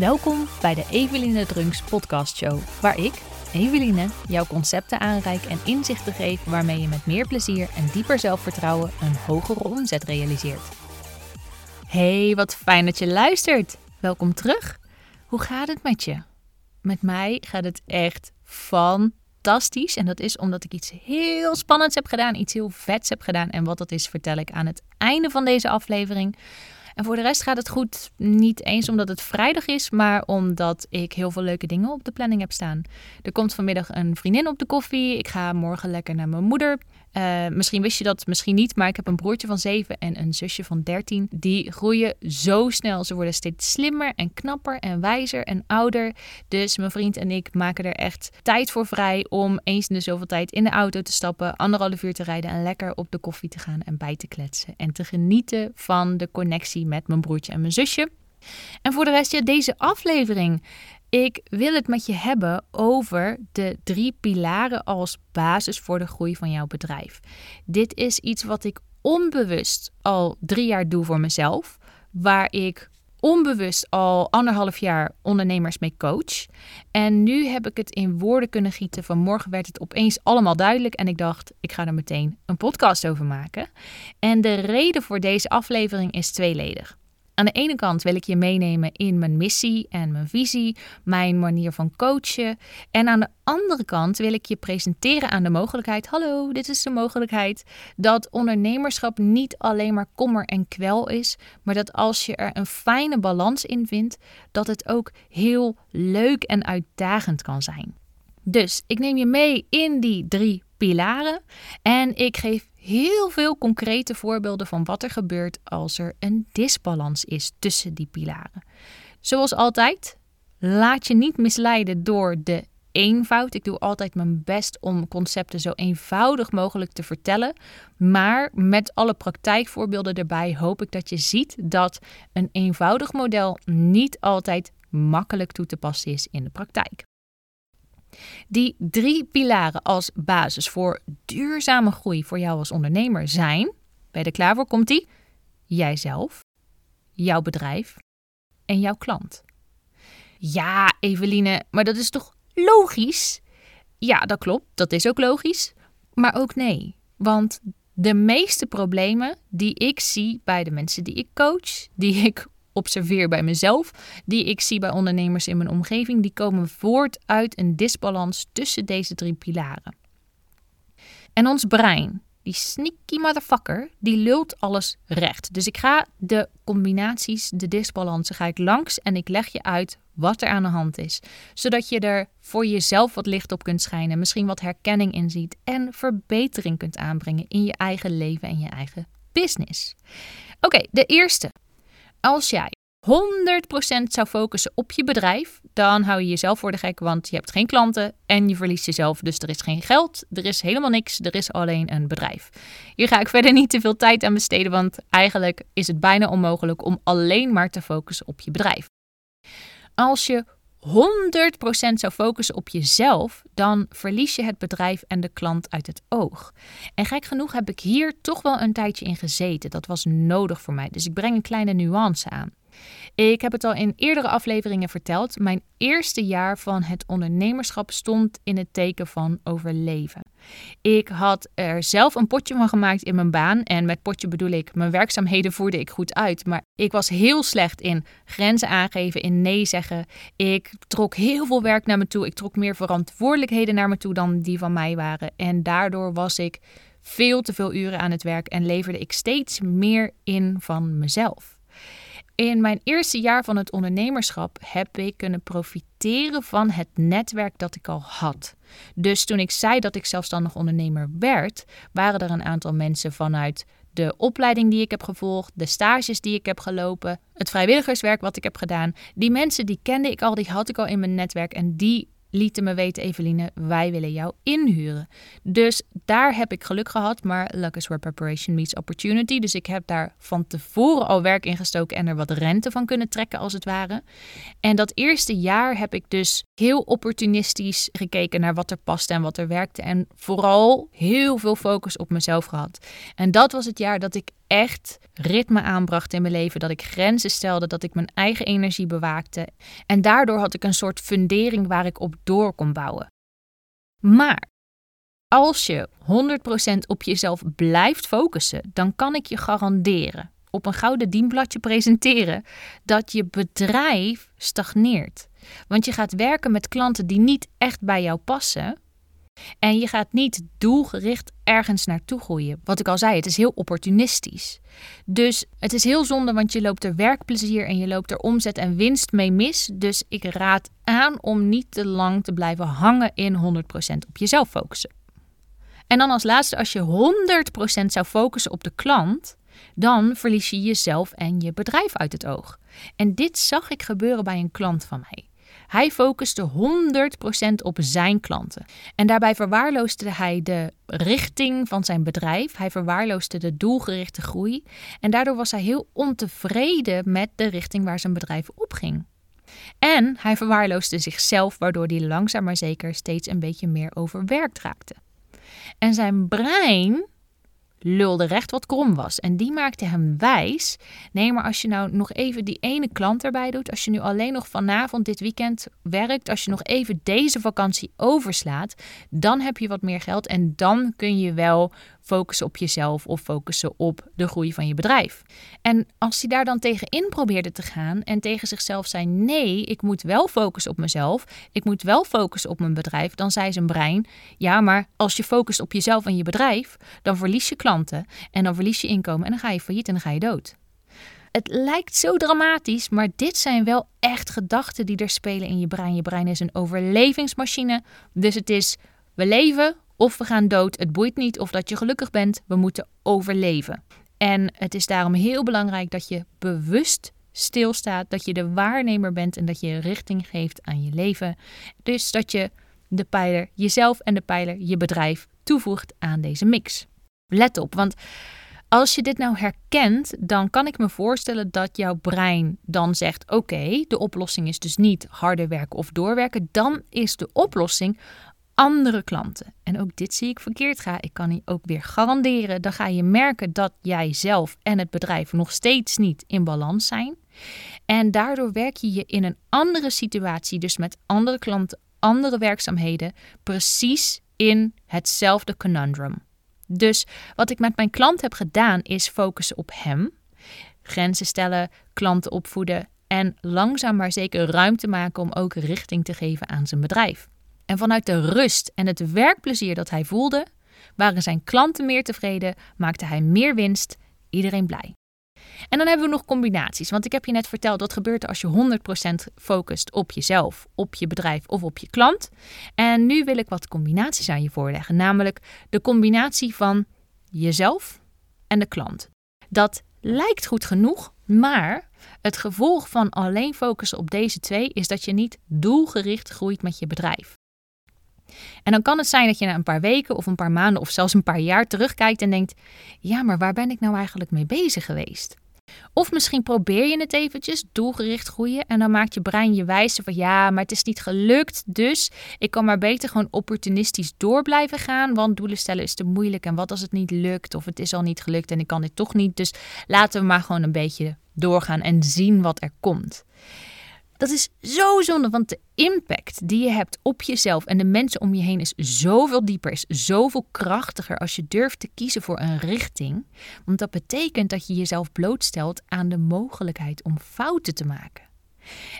Welkom bij de Eveline Drunks podcast show, waar ik, Eveline, jouw concepten aanreik en inzichten geef waarmee je met meer plezier en dieper zelfvertrouwen een hogere omzet realiseert. Hey, wat fijn dat je luistert. Welkom terug. Hoe gaat het met je? Met mij gaat het echt fantastisch. En dat is omdat ik iets heel spannends heb gedaan, iets heel vets heb gedaan. En wat dat is, vertel ik aan het einde van deze aflevering. En voor de rest gaat het goed. Niet eens omdat het vrijdag is, maar omdat ik heel veel leuke dingen op de planning heb staan. Er komt vanmiddag een vriendin op de koffie. Ik ga morgen lekker naar mijn moeder. Uh, misschien wist je dat, misschien niet, maar ik heb een broertje van 7 en een zusje van 13. Die groeien zo snel. Ze worden steeds slimmer en knapper en wijzer en ouder. Dus mijn vriend en ik maken er echt tijd voor vrij om eens in de zoveel tijd in de auto te stappen, anderhalf uur te rijden en lekker op de koffie te gaan en bij te kletsen. En te genieten van de connectie met mijn broertje en mijn zusje. En voor de rest, ja, deze aflevering ik wil het met je hebben over de drie pilaren als basis voor de groei van jouw bedrijf. Dit is iets wat ik onbewust al drie jaar doe voor mezelf, waar ik onbewust al anderhalf jaar ondernemers mee coach. En nu heb ik het in woorden kunnen gieten. Vanmorgen werd het opeens allemaal duidelijk en ik dacht, ik ga er meteen een podcast over maken. En de reden voor deze aflevering is tweeledig. Aan de ene kant wil ik je meenemen in mijn missie en mijn visie, mijn manier van coachen. En aan de andere kant wil ik je presenteren aan de mogelijkheid: hallo, dit is de mogelijkheid dat ondernemerschap niet alleen maar kommer en kwel is, maar dat als je er een fijne balans in vindt, dat het ook heel leuk en uitdagend kan zijn. Dus ik neem je mee in die drie pilaren en ik geef heel veel concrete voorbeelden van wat er gebeurt als er een disbalans is tussen die pilaren. Zoals altijd, laat je niet misleiden door de eenvoud. Ik doe altijd mijn best om concepten zo eenvoudig mogelijk te vertellen. Maar met alle praktijkvoorbeelden erbij hoop ik dat je ziet dat een eenvoudig model niet altijd makkelijk toe te passen is in de praktijk. Die drie pilaren als basis voor duurzame groei voor jou als ondernemer zijn, bij de klaar voor komt die, jijzelf, jouw bedrijf en jouw klant. Ja, Eveline, maar dat is toch logisch? Ja, dat klopt, dat is ook logisch. Maar ook nee, want de meeste problemen die ik zie bij de mensen die ik coach, die ik observeer bij mezelf, die ik zie bij ondernemers in mijn omgeving, die komen voort uit een disbalans tussen deze drie pilaren. En ons brein, die sneaky motherfucker, die lult alles recht. Dus ik ga de combinaties, de disbalansen, ga ik langs en ik leg je uit wat er aan de hand is. Zodat je er voor jezelf wat licht op kunt schijnen, misschien wat herkenning in ziet en verbetering kunt aanbrengen in je eigen leven en je eigen business. Oké, de eerste. Als jij 100% zou focussen op je bedrijf, dan hou je jezelf voor de gek, want je hebt geen klanten en je verliest jezelf. Dus er is geen geld, er is helemaal niks, er is alleen een bedrijf. Hier ga ik verder niet te veel tijd aan besteden, want eigenlijk is het bijna onmogelijk om alleen maar te focussen op je bedrijf. Als je 100% zou focussen op jezelf, dan verlies je het bedrijf en de klant uit het oog. En gek genoeg heb ik hier toch wel een tijdje in gezeten. Dat was nodig voor mij. Dus ik breng een kleine nuance aan. Ik heb het al in eerdere afleveringen verteld. Mijn eerste jaar van het ondernemerschap stond in het teken van overleven. Ik had er zelf een potje van gemaakt in mijn baan. En met potje bedoel ik, mijn werkzaamheden voerde ik goed uit. Maar ik was heel slecht in grenzen aangeven, in nee zeggen. Ik trok heel veel werk naar me toe. Ik trok meer verantwoordelijkheden naar me toe dan die van mij waren. En daardoor was ik veel te veel uren aan het werk en leverde ik steeds meer in van mezelf. In mijn eerste jaar van het ondernemerschap heb ik kunnen profiteren van het netwerk dat ik al had. Dus toen ik zei dat ik zelfstandig ondernemer werd, waren er een aantal mensen vanuit de opleiding die ik heb gevolgd, de stages die ik heb gelopen, het vrijwilligerswerk wat ik heb gedaan. Die mensen die kende ik al, die had ik al in mijn netwerk en die lieten me weten, Eveline, wij willen jou inhuren. Dus daar heb ik geluk gehad, maar luck is where preparation meets opportunity. Dus ik heb daar van tevoren al werk in gestoken en er wat rente van kunnen trekken, als het ware. En dat eerste jaar heb ik dus heel opportunistisch gekeken naar wat er paste en wat er werkte. En vooral heel veel focus op mezelf gehad. En dat was het jaar dat ik echt ritme aanbracht in mijn leven, dat ik grenzen stelde, dat ik mijn eigen energie bewaakte. En daardoor had ik een soort fundering waar ik op door kon bouwen. Maar als je 100% op jezelf blijft focussen, dan kan ik je garanderen, op een gouden dienbladje presenteren, dat je bedrijf stagneert. Want je gaat werken met klanten die niet echt bij jou passen. En je gaat niet doelgericht ergens naartoe groeien. Wat ik al zei, het is heel opportunistisch. Dus het is heel zonde, want je loopt er werkplezier en je loopt er omzet en winst mee mis. Dus ik raad aan om niet te lang te blijven hangen in 100% op jezelf focussen. En dan als laatste, als je 100% zou focussen op de klant, dan verlies je jezelf en je bedrijf uit het oog. En dit zag ik gebeuren bij een klant van mij. Hij focuste 100% op zijn klanten. En daarbij verwaarloosde hij de richting van zijn bedrijf. Hij verwaarloosde de doelgerichte groei. En daardoor was hij heel ontevreden met de richting waar zijn bedrijf op ging. En hij verwaarloosde zichzelf, waardoor hij langzaam maar zeker steeds een beetje meer overwerkt raakte. En zijn brein lulde recht wat krom was. En die maakte hem wijs. Nee, maar als je nou nog even die ene klant erbij doet, als je nu alleen nog vanavond dit weekend werkt, als je nog even deze vakantie overslaat, dan heb je wat meer geld en dan kun je wel focussen op jezelf of focussen op de groei van je bedrijf. En als hij daar dan tegenin probeerde te gaan en tegen zichzelf zei: nee, ik moet wel focussen op mezelf, ik moet wel focussen op mijn bedrijf, dan zei zijn brein: ja, maar als je focust op jezelf en je bedrijf, dan verlies je klanten en dan verlies je inkomen en dan ga je failliet en dan ga je dood. Het lijkt zo dramatisch, maar dit zijn wel echt gedachten die er spelen in je brein. Je brein is een overlevingsmachine. Dus het is we leven of we gaan dood. Het boeit niet of dat je gelukkig bent. We moeten overleven. En het is daarom heel belangrijk dat je bewust stilstaat, dat je de waarnemer bent en dat je richting geeft aan je leven. Dus dat je de pijler jezelf en de pijler je bedrijf toevoegt aan deze mix. Let op, want als je dit nou herkent, dan kan ik me voorstellen dat jouw brein dan zegt: Oké, de oplossing is dus niet harder werken of doorwerken. Dan is de oplossing andere klanten. En ook dit zie ik verkeerd gaan. Ik kan je ook weer garanderen. Dan ga je merken dat jij zelf en het bedrijf nog steeds niet in balans zijn. En daardoor werk je je in een andere situatie, dus met andere klanten, andere werkzaamheden, precies in hetzelfde conundrum. Dus wat ik met mijn klant heb gedaan, is focussen op hem, grenzen stellen, klanten opvoeden en langzaam maar zeker ruimte maken om ook richting te geven aan zijn bedrijf. En vanuit de rust en het werkplezier dat hij voelde, waren zijn klanten meer tevreden, maakte hij meer winst, iedereen blij. En dan hebben we nog combinaties. Want ik heb je net verteld wat gebeurt als je 100% focust op jezelf, op je bedrijf of op je klant. En nu wil ik wat combinaties aan je voorleggen. Namelijk de combinatie van jezelf en de klant. Dat lijkt goed genoeg, maar het gevolg van alleen focussen op deze twee is dat je niet doelgericht groeit met je bedrijf. En dan kan het zijn dat je na een paar weken of een paar maanden of zelfs een paar jaar terugkijkt en denkt: ja, maar waar ben ik nou eigenlijk mee bezig geweest? Of misschien probeer je het eventjes, doelgericht groeien. En dan maakt je brein je wijze van ja, maar het is niet gelukt. Dus ik kan maar beter gewoon opportunistisch door blijven gaan. Want doelen stellen is te moeilijk. En wat als het niet lukt? Of het is al niet gelukt en ik kan dit toch niet. Dus laten we maar gewoon een beetje doorgaan en zien wat er komt. Dat is zo zonde, want de impact die je hebt op jezelf en de mensen om je heen is zoveel dieper, is zoveel krachtiger als je durft te kiezen voor een richting. Want dat betekent dat je jezelf blootstelt aan de mogelijkheid om fouten te maken.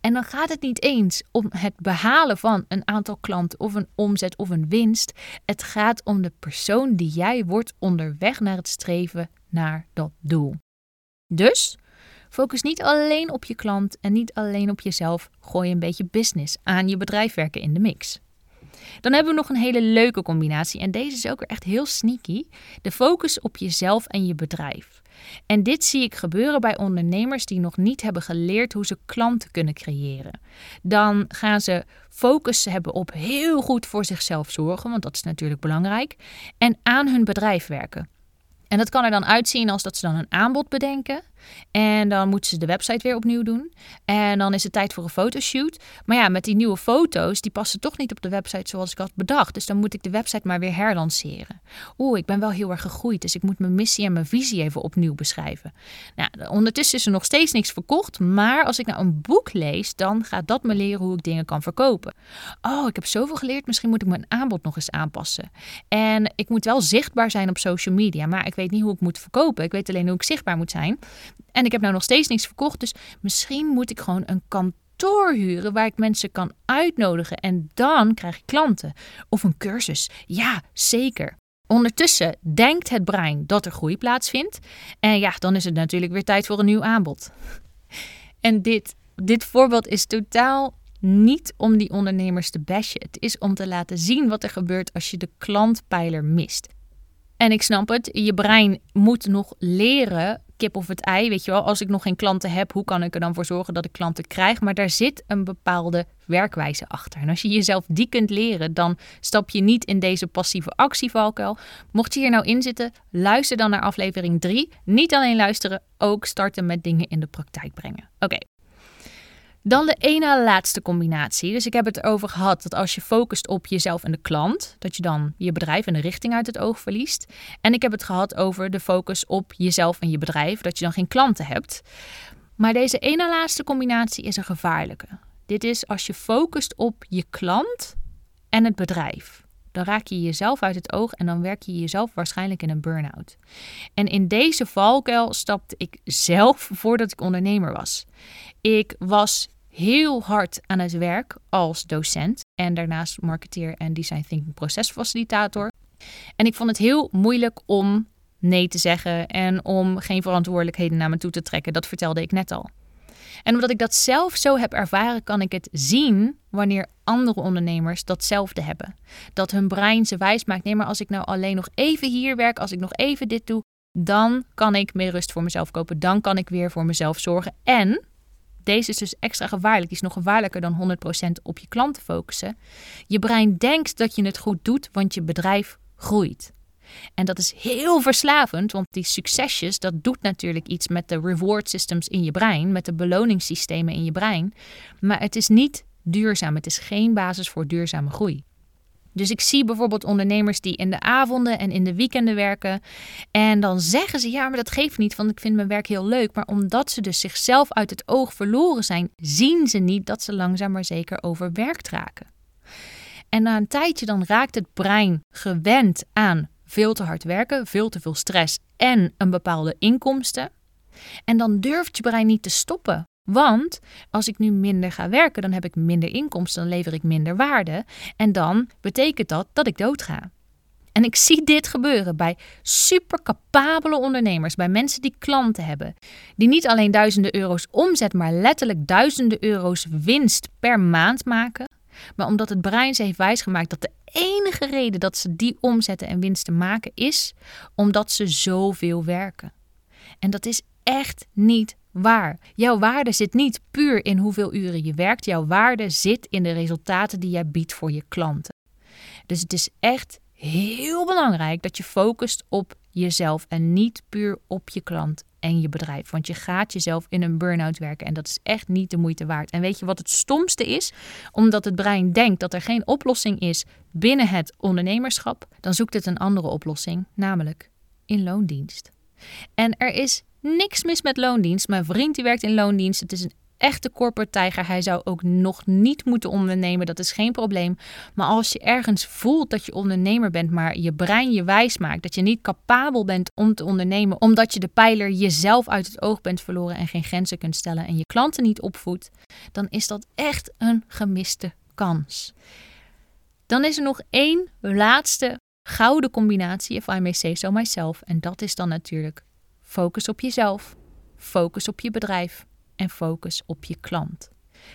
En dan gaat het niet eens om het behalen van een aantal klanten of een omzet of een winst. Het gaat om de persoon die jij wordt onderweg naar het streven naar dat doel. Dus Focus niet alleen op je klant en niet alleen op jezelf. Gooi een beetje business aan je bedrijf werken in de mix. Dan hebben we nog een hele leuke combinatie en deze is ook echt heel sneaky. De focus op jezelf en je bedrijf. En dit zie ik gebeuren bij ondernemers die nog niet hebben geleerd hoe ze klanten kunnen creëren. Dan gaan ze focus hebben op heel goed voor zichzelf zorgen, want dat is natuurlijk belangrijk, en aan hun bedrijf werken. En dat kan er dan uitzien als dat ze dan een aanbod bedenken En dan moeten ze de website weer opnieuw doen. En dan is het tijd voor een fotoshoot. Maar ja, met die nieuwe foto's, die passen toch niet op de website zoals ik had bedacht. Dus dan moet ik de website maar weer herlanceren. Oeh, ik ben wel heel erg gegroeid. Dus ik moet mijn missie en mijn visie even opnieuw beschrijven. Nou, ondertussen is er nog steeds niks verkocht. Maar als ik nou een boek lees, dan gaat dat me leren hoe ik dingen kan verkopen. Oh, ik heb zoveel geleerd. Misschien moet ik mijn aanbod nog eens aanpassen. En ik moet wel zichtbaar zijn op social media. Maar ik weet niet hoe ik moet verkopen. Ik weet alleen hoe ik zichtbaar moet zijn. En ik heb nou nog steeds niks verkocht. Dus misschien moet ik gewoon een kantoor huren waar ik mensen kan uitnodigen. En dan krijg ik klanten. Of een cursus. Ja, zeker. Ondertussen denkt het brein dat er groei plaatsvindt. En ja, dan is het natuurlijk weer tijd voor een nieuw aanbod. En dit, dit voorbeeld is totaal niet om die ondernemers te bashen. Het is om te laten zien wat er gebeurt als je de klantpijler mist. En ik snap het, je brein moet nog leren, kip of het ei, weet je wel. Als ik nog geen klanten heb, hoe kan ik er dan voor zorgen dat ik klanten krijg? Maar daar zit een bepaalde werkwijze achter. En als je jezelf die kunt leren, dan stap je niet in deze passieve actievalkuil. Mocht je hier nou in zitten, luister dan naar aflevering 3. Niet alleen luisteren, ook starten met dingen in de praktijk brengen. Oké, dan de ene laatste combinatie. Dus ik heb het erover gehad dat als je focust op jezelf en de klant, dat je dan je bedrijf en de richting uit het oog verliest. En ik heb het gehad over de focus op jezelf en je bedrijf, dat je dan geen klanten hebt. Maar deze ene laatste combinatie is een gevaarlijke. Dit is als je focust op je klant en het bedrijf. Dan raak je jezelf uit het oog en dan werk je jezelf waarschijnlijk in een burn-out. En in deze valkuil stapte ik zelf voordat ik ondernemer was. Ik was heel hard aan het werk als docent en daarnaast marketeer en design thinking procesfacilitator. En ik vond het heel moeilijk om nee te zeggen en om geen verantwoordelijkheden naar me toe te trekken. Dat vertelde ik net al. En omdat ik dat zelf zo heb ervaren, kan ik het zien wanneer andere ondernemers datzelfde hebben. Dat hun brein ze wijs maakt. Nee, maar als ik nou alleen nog even hier werk, als ik nog even dit doe, dan kan ik meer rust voor mezelf kopen. Dan kan ik weer voor mezelf zorgen. En deze is dus extra gevaarlijk. Die is nog gevaarlijker dan 100% op je klanten focussen. Je brein denkt dat je het goed doet, want je bedrijf groeit. En dat is heel verslavend, want die succesjes, dat doet natuurlijk iets met de reward systems in je brein, met de beloningssystemen in je brein. Maar het is niet duurzaam. Het is geen basis voor duurzame groei. Dus ik zie bijvoorbeeld ondernemers die in de avonden en in de weekenden werken. En dan zeggen ze: Ja, maar dat geeft niet, want ik vind mijn werk heel leuk. Maar omdat ze dus zichzelf uit het oog verloren zijn, zien ze niet dat ze langzaam maar zeker overwerkt raken. En na een tijdje dan raakt het brein gewend aan veel te hard werken, veel te veel stress en een bepaalde inkomsten. En dan durft je brein niet te stoppen. Want als ik nu minder ga werken, dan heb ik minder inkomsten, dan lever ik minder waarde. En dan betekent dat dat ik doodga. En ik zie dit gebeuren bij super capabele ondernemers, bij mensen die klanten hebben, die niet alleen duizenden euro's omzet, maar letterlijk duizenden euro's winst per maand maken. Maar omdat het brein ze heeft wijsgemaakt dat de enige reden dat ze die omzetten en winsten maken is omdat ze zoveel werken. En dat is echt niet waar. Jouw waarde zit niet puur in hoeveel uren je werkt. Jouw waarde zit in de resultaten die jij biedt voor je klanten. Dus het is echt heel belangrijk dat je focust op jezelf en niet puur op je klant en je bedrijf. Want je gaat jezelf in een burn-out werken en dat is echt niet de moeite waard. En weet je wat het stomste is? Omdat het brein denkt dat er geen oplossing is binnen het ondernemerschap, dan zoekt het een andere oplossing, namelijk in loondienst. En er is niks mis met loondienst. Mijn vriend die werkt in loondienst. Het is een echte corporate tijger. Hij zou ook nog niet moeten ondernemen. Dat is geen probleem. Maar als je ergens voelt dat je ondernemer bent, maar je brein je wijs maakt dat je niet capabel bent om te ondernemen, omdat je de pijler jezelf uit het oog bent verloren en geen grenzen kunt stellen en je klanten niet opvoedt, dan is dat echt een gemiste kans. Dan is er nog één laatste gouden combinatie, if I may say so myself. En dat is dan natuurlijk Focus op jezelf, focus op je bedrijf en focus op je klant.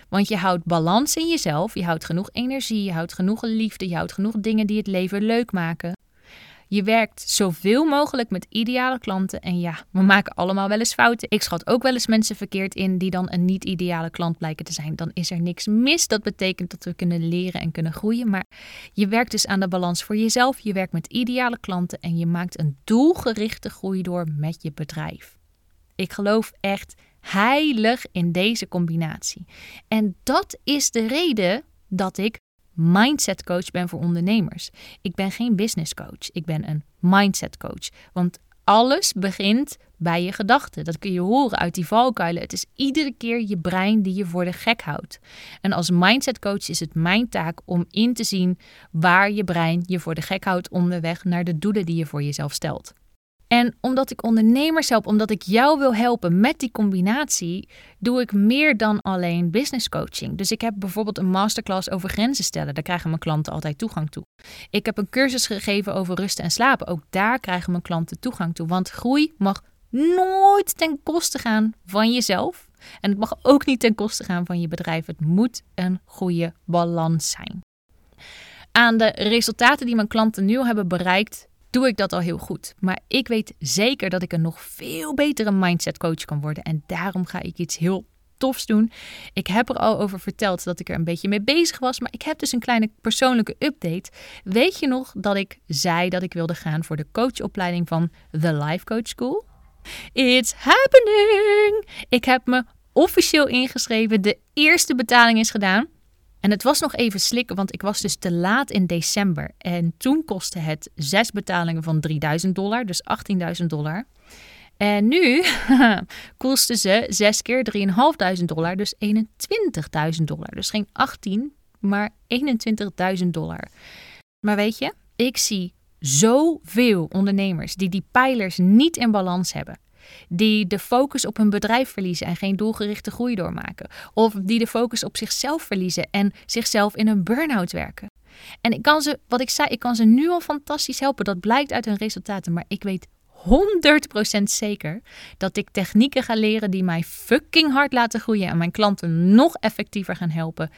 Want je houdt balans in jezelf, je houdt genoeg energie, je houdt genoeg liefde, je houdt genoeg dingen die het leven leuk maken. Je werkt zoveel mogelijk met ideale klanten. En ja, we maken allemaal wel eens fouten. Ik schat ook wel eens mensen verkeerd in die dan een niet-ideale klant blijken te zijn. Dan is er niks mis. Dat betekent dat we kunnen leren en kunnen groeien. Maar je werkt dus aan de balans voor jezelf. Je werkt met ideale klanten en je maakt een doelgerichte groei door met je bedrijf. Ik geloof echt heilig in deze combinatie. En dat is de reden dat ik mindset coach ben voor ondernemers. Ik ben geen business coach. Ik ben een mindset coach. Want alles begint bij je gedachten. Dat kun je horen uit die valkuilen. Het is iedere keer je brein die je voor de gek houdt. En als mindset coach is het mijn taak om in te zien waar je brein je voor de gek houdt onderweg naar de doelen die je voor jezelf stelt. En omdat ik ondernemers help, omdat ik jou wil helpen met die combinatie, doe ik meer dan alleen business coaching. Dus ik heb bijvoorbeeld een masterclass over grenzen stellen. Daar krijgen mijn klanten altijd toegang toe. Ik heb een cursus gegeven over rusten en slapen. Ook daar krijgen mijn klanten toegang toe. Want groei mag nooit ten koste gaan van jezelf. En het mag ook niet ten koste gaan van je bedrijf. Het moet een goede balans zijn. Aan de resultaten die mijn klanten nu hebben bereikt, doe ik dat al heel goed. Maar ik weet zeker dat ik een nog veel betere mindset coach kan worden. En daarom ga ik iets heel tofs doen. Ik heb er al over verteld dat ik er een beetje mee bezig was. Maar ik heb dus een kleine persoonlijke update. Weet je nog dat ik zei dat ik wilde gaan voor de coachopleiding van The Life Coach School? It's happening! Ik heb me officieel ingeschreven. De eerste betaling is gedaan. En het was nog even slikken, want ik was dus te laat in december. En toen kostte het zes betalingen van 3000 dollar, dus 18.000 dollar. En nu kostte ze zes keer 3.500 dollar, dus 21.000 dollar. Dus geen 18, maar 21.000 dollar. Maar weet je, ik zie zoveel ondernemers die die pijlers niet in balans hebben die de focus op hun bedrijf verliezen en geen doelgerichte groei doormaken. Of die de focus op zichzelf verliezen en zichzelf in een burn-out werken. En ik kan ze, wat ik zei, ik kan ze nu al fantastisch helpen. Dat blijkt uit hun resultaten. Maar ik weet 100% zeker dat ik technieken ga leren die mij fucking hard laten groeien en mijn klanten nog effectiever gaan helpen.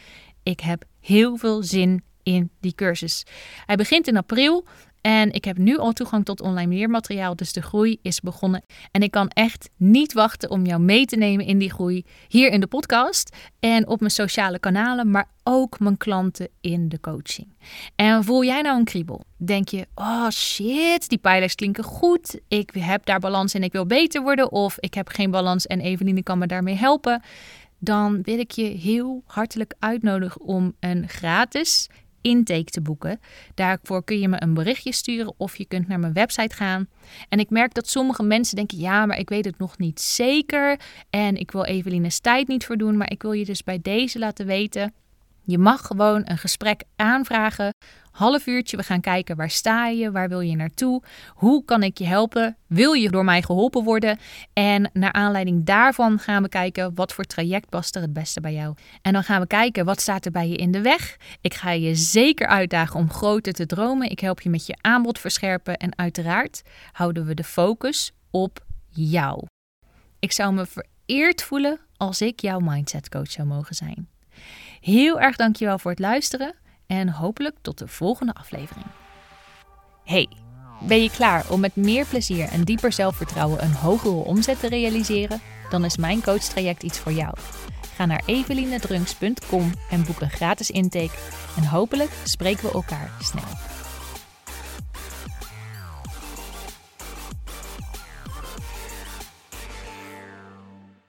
Ik heb heel veel zin in die cursus. Hij begint in april en ik heb nu al toegang tot online leermateriaal, dus de groei is begonnen. En ik kan echt niet wachten om jou mee te nemen in die groei hier in de podcast en op mijn sociale kanalen, maar ook mijn klanten in de coaching. En voel jij nou een kriebel? Denk je, oh shit, die pijlers klinken goed. Ik heb daar balans en ik wil beter worden. Of ik heb geen balans en Eveline kan me daarmee helpen. Dan wil ik je heel hartelijk uitnodigen om een gratis intake te boeken. Daarvoor kun je me een berichtje sturen of je kunt naar mijn website gaan. En ik merk dat sommige mensen denken: ja, maar ik weet het nog niet zeker. En ik wil Eveline's tijd niet verdoen. Maar ik wil je dus bij deze laten weten. Je mag gewoon een gesprek aanvragen half uurtje. We gaan kijken waar sta je, waar wil je naartoe, hoe kan ik je helpen, wil je door mij geholpen worden en naar aanleiding daarvan gaan we kijken wat voor traject past er het beste bij jou. En dan gaan we kijken wat staat er bij je in de weg. Ik ga je zeker uitdagen om groter te dromen. Ik help je met je aanbod verscherpen en uiteraard houden we de focus op jou. Ik zou me vereerd voelen als ik jouw mindset coach zou mogen zijn. Heel erg dankjewel voor het luisteren en hopelijk tot de volgende aflevering. Hey, ben je klaar om met meer plezier en dieper zelfvertrouwen een hogere omzet te realiseren? Dan is mijn coachtraject iets voor jou. Ga naar evelinedrunks.com en boek een gratis intake. En hopelijk spreken we elkaar snel.